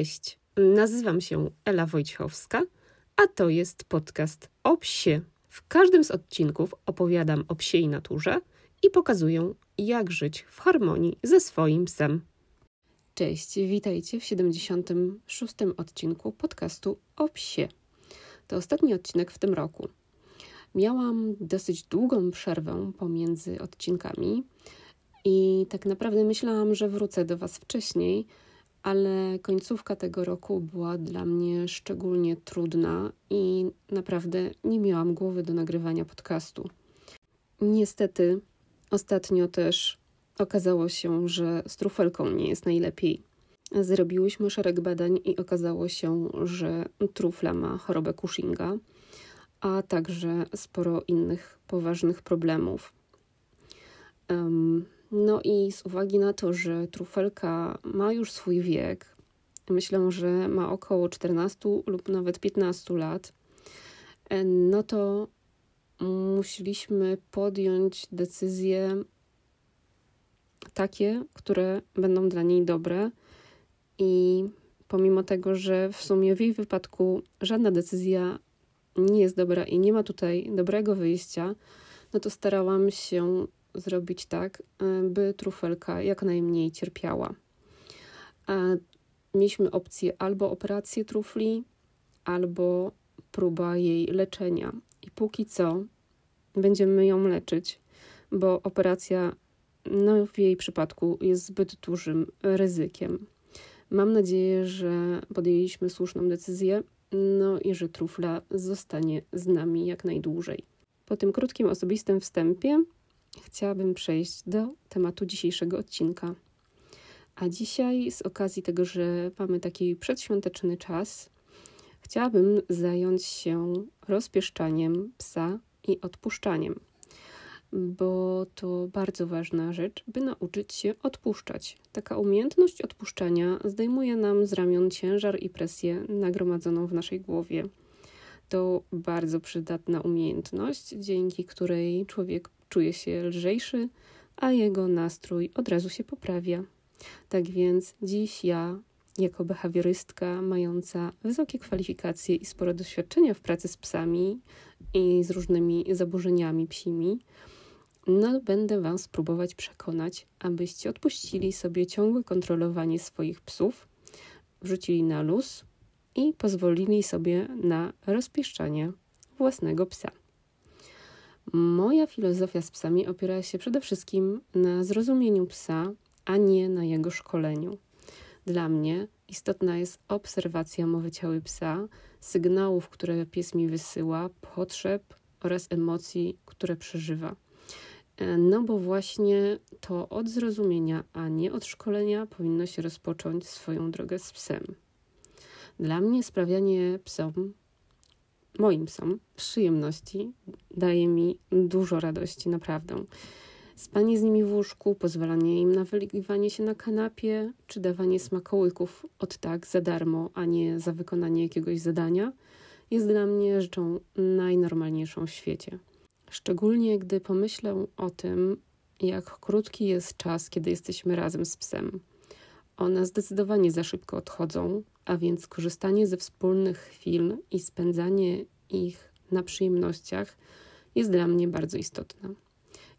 Cześć, nazywam się Ela Wojciechowska, a to jest podcast o psie. W każdym z odcinków opowiadam o psiej naturze i pokazuję, jak żyć w harmonii ze swoim psem. Cześć, witajcie w 76. odcinku podcastu o psie. To ostatni odcinek w tym roku. Miałam dosyć długą przerwę pomiędzy odcinkami i tak naprawdę myślałam, że wrócę do Was wcześniej, ale końcówka tego roku była dla mnie szczególnie trudna i naprawdę nie miałam głowy do nagrywania podcastu. Niestety, ostatnio też okazało się, że z trufelką nie jest najlepiej. Zrobiłyśmy szereg badań i okazało się, że trufla ma chorobę Cushinga, a także sporo innych poważnych problemów. Um, no i z uwagi na to, że trufelka ma już swój wiek, myślę, że ma około 14 lub nawet 15 lat, e, no to musieliśmy podjąć decyzje takie, które będą dla niej dobre. I pomimo tego, że w sumie w jej wypadku żadna decyzja nie jest dobra i nie ma tutaj dobrego wyjścia, no to starałam się zrobić tak, e, by trufelka jak najmniej cierpiała. Mieliśmy opcję albo operację trufli, albo próba jej leczenia. I póki co będziemy ją leczyć, bo operacja no, w jej przypadku jest zbyt dużym ryzykiem. Mam nadzieję, że podjęliśmy słuszną decyzję, no i że trufla zostanie z nami jak najdłużej. Po tym krótkim osobistym wstępie chciałabym przejść do tematu dzisiejszego odcinka. A dzisiaj, z okazji tego, że mamy taki przedświąteczny czas, chciałabym zająć się rozpieszczaniem psa i odpuszczaniem, bo to bardzo ważna rzecz, by nauczyć się odpuszczać. Taka umiejętność odpuszczania zdejmuje nam z ramion ciężar i presję nagromadzoną w naszej głowie. To bardzo przydatna umiejętność, dzięki której człowiek czuje się lżejszy, a jego nastrój od razu się poprawia. Tak więc dziś ja, jako behawiorystka mająca wysokie kwalifikacje i sporo doświadczenia w pracy z psami i z różnymi zaburzeniami psimi, no, będę Was próbować przekonać, abyście odpuścili sobie ciągłe kontrolowanie swoich psów, wrzucili na luz i pozwolili sobie na rozpieszczanie własnego psa. Moja filozofia z psami opiera się przede wszystkim na zrozumieniu psa, a nie na jego szkoleniu. Dla mnie istotna jest obserwacja mowy ciała psa, sygnałów, które pies mi wysyła, potrzeb oraz emocji, które przeżywa. E, no bo właśnie to od zrozumienia, a nie od szkolenia powinno się rozpocząć swoją drogę z psem. Dla mnie sprawianie psom moim psom przyjemności, daje mi dużo radości, naprawdę. Spanie z nimi w łóżku, pozwalanie im na wyligiwanie się na kanapie, czy dawanie smakołyków od tak za darmo, a nie za wykonanie jakiegoś zadania, jest dla mnie rzeczą najnormalniejszą w świecie. Szczególnie gdy pomyślę o tym, jak krótki jest czas, kiedy jesteśmy razem z psem. One zdecydowanie za szybko odchodzą, a więc korzystanie ze wspólnych chwil i spędzanie ich na przyjemnościach jest dla mnie bardzo istotne.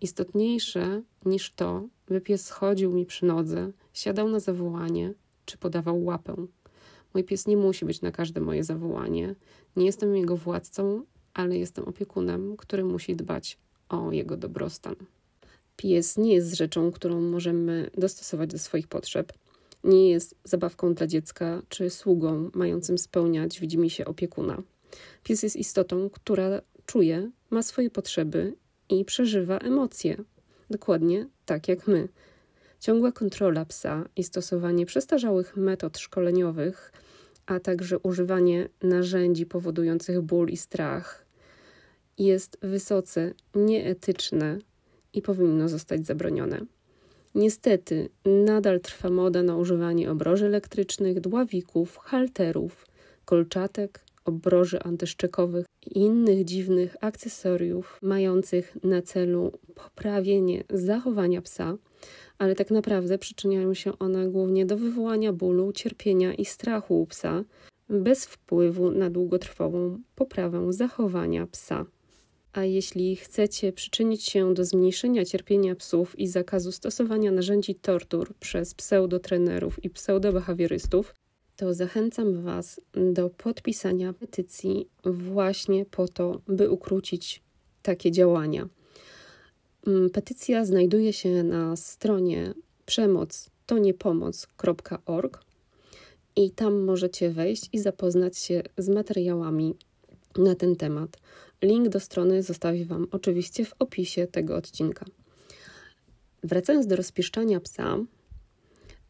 Istotniejsze niż to, by pies schodził mi przy nodze, siadał na zawołanie czy podawał łapę. Mój pies nie musi być na każde moje zawołanie. Nie jestem jego władcą, ale jestem opiekunem, który musi dbać o jego dobrostan. Pies nie jest rzeczą, którą możemy dostosować do swoich potrzeb nie jest zabawką dla dziecka czy sługą mającym spełniać widzimy się opiekuna. Pies jest istotą, która czuje, ma swoje potrzeby i przeżywa emocje. Dokładnie tak jak my. Ciągła kontrola psa i stosowanie przestarzałych metod szkoleniowych, a także używanie narzędzi powodujących ból i strach jest wysoce nieetyczne i powinno zostać zabronione. Niestety, nadal trwa moda na używanie obroży elektrycznych, dławików, halterów, kolczatek, obroży antyszczekowych i innych dziwnych akcesoriów mających na celu poprawienie zachowania psa, ale tak naprawdę przyczyniają się one głównie do wywołania bólu, cierpienia i strachu u psa, bez wpływu na długotrwałą poprawę zachowania psa. A jeśli chcecie przyczynić się do zmniejszenia cierpienia psów i zakazu stosowania narzędzi tortur przez pseudotrenerów i pseudobehawiorystów, to zachęcam Was do podpisania petycji właśnie po to, by ukrócić takie działania. Mm, petycja znajduje się na stronie przemoc to niepomoc.org i tam możecie wejść i zapoznać się z materiałami na ten temat. Link do strony zostawię Wam oczywiście w opisie tego odcinka. Wracając do rozpieszczania psa,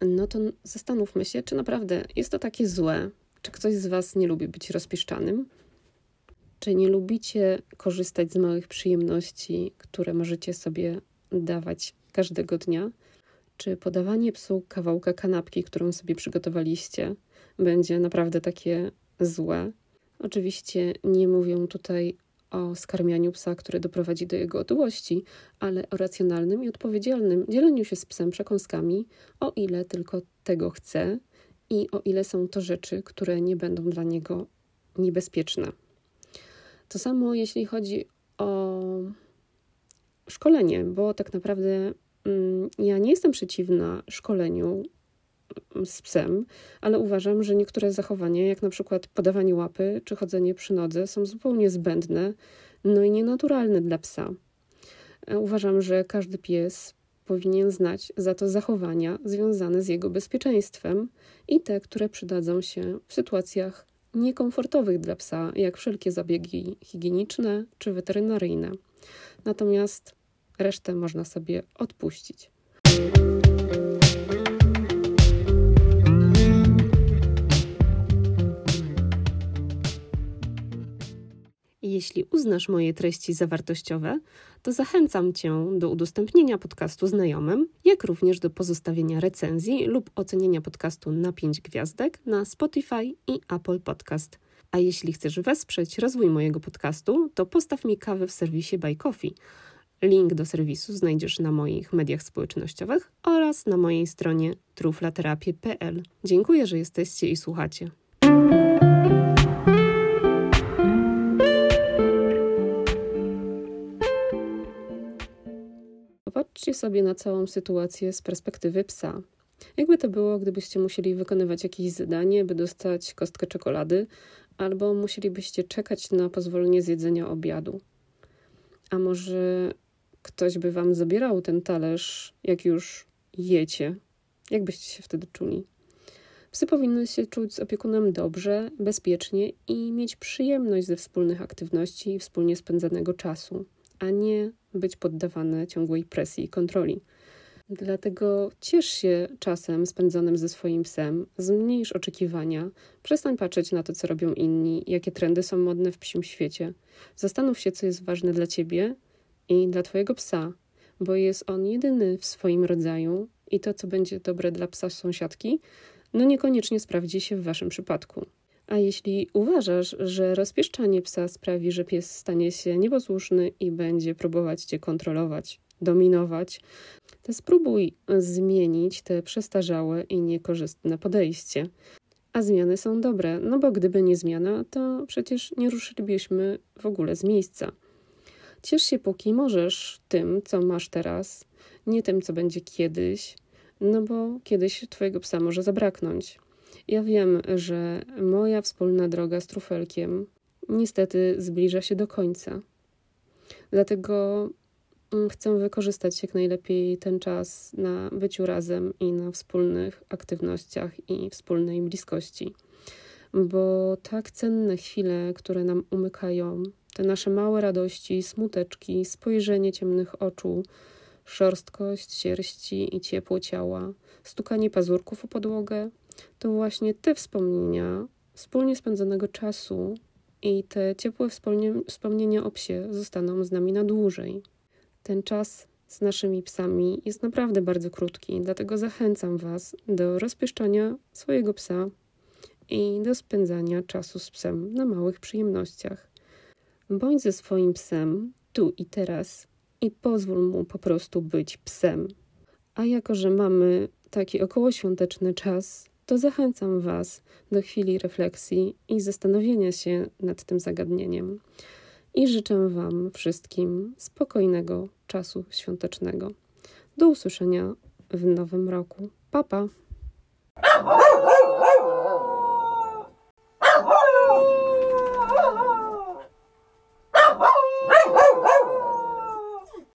no to zastanówmy się, czy naprawdę jest to takie złe. Czy ktoś z Was nie lubi być rozpieszczanym? Czy nie lubicie korzystać z małych przyjemności, które możecie sobie dawać każdego dnia? Czy podawanie psu kawałka kanapki, którą sobie przygotowaliście, będzie naprawdę takie złe? Oczywiście nie mówię tutaj o skarmianiu psa, które doprowadzi do jego otyłości, ale o racjonalnym i odpowiedzialnym dzieleniu się z psem przekąskami, o ile tylko tego chce i o ile są to rzeczy, które nie będą dla niego niebezpieczne. To samo jeśli chodzi o szkolenie, bo tak naprawdę mm, ja nie jestem przeciwna szkoleniu z psem, ale uważam, że niektóre zachowania, jak na przykład podawanie łapy czy chodzenie przy nodze, są zupełnie zbędne, no i nienaturalne dla psa. E, uważam, że każdy pies powinien znać za to zachowania związane z jego bezpieczeństwem i te, które przydadzą się w sytuacjach niekomfortowych dla psa, jak wszelkie zabiegi higieniczne czy weterynaryjne. Natomiast resztę można sobie odpuścić. Jeśli uznasz moje treści zawartościowe, to zachęcam Cię do udostępnienia podcastu znajomym, jak również do pozostawienia recenzji lub ocenienia podcastu na 5 gwiazdek na Spotify i Apple Podcast. A jeśli chcesz wesprzeć rozwój mojego podcastu, to postaw mi kawę w serwisie Buy Coffee. Link do serwisu znajdziesz na moich mediach społecznościowych oraz na mojej stronie truflaterapie.pl. Dziękuję, że jesteście i słuchacie. Popatrzcie sobie na całą sytuację z perspektywy psa. Jakby to było, gdybyście musieli wykonywać jakieś zadanie, by dostać kostkę czekolady, albo musielibyście czekać na pozwolenie z jedzenia obiadu. A może ktoś by wam zabierał ten talerz, jak już jecie? Jak byście się wtedy czuli? Psy powinny się czuć z opiekunem dobrze, bezpiecznie i mieć przyjemność ze wspólnych aktywności i wspólnie spędzanego czasu, a nie być poddawane ciągłej presji i kontroli. Dlatego ciesz się czasem spędzonym ze swoim psem, zmniejsz oczekiwania, przestań patrzeć na to, co robią inni, jakie trendy są modne w psim świecie. Zastanów się, co jest ważne dla ciebie i dla twojego psa, bo jest on jedyny w swoim rodzaju i to, co będzie dobre dla psa sąsiadki, no niekoniecznie sprawdzi się w waszym przypadku. A jeśli uważasz, że rozpieszczanie psa sprawi, że pies stanie się nieposłuszny i będzie próbować cię kontrolować, dominować, to spróbuj zmienić te przestarzałe i niekorzystne podejście. A zmiany są dobre, no bo gdyby nie zmiana, to przecież nie ruszylibyśmy w ogóle z miejsca. Ciesz się póki możesz tym, co masz teraz, nie tym, co będzie kiedyś, no bo kiedyś twojego psa może zabraknąć. Ja wiem, że moja wspólna droga z trufelkiem niestety zbliża się do końca. Dlatego mm, chcę wykorzystać jak najlepiej ten czas na byciu razem i na wspólnych aktywnościach i wspólnej bliskości. Bo tak cenne chwile, które nam umykają, te nasze małe radości, smuteczki, spojrzenie ciemnych oczu, szorstkość sierści i ciepło ciała, stukanie pazurków o podłogę, to właśnie te wspomnienia wspólnie spędzonego czasu i te ciepłe wspomnienia o psie zostaną z nami na dłużej. Ten czas z naszymi psami jest naprawdę bardzo krótki, dlatego zachęcam Was do rozpieszczania swojego psa i do spędzania czasu z psem na małych przyjemnościach. Bądź ze swoim psem tu i teraz i pozwól mu po prostu być psem A jako, że mamy taki okołoświąteczny czas, to zachęcam Was do chwili refleksji i zastanowienia się nad tym zagadnieniem. I życzę Wam wszystkim spokojnego czasu świątecznego. Do usłyszenia w nowym roku. Pa pa!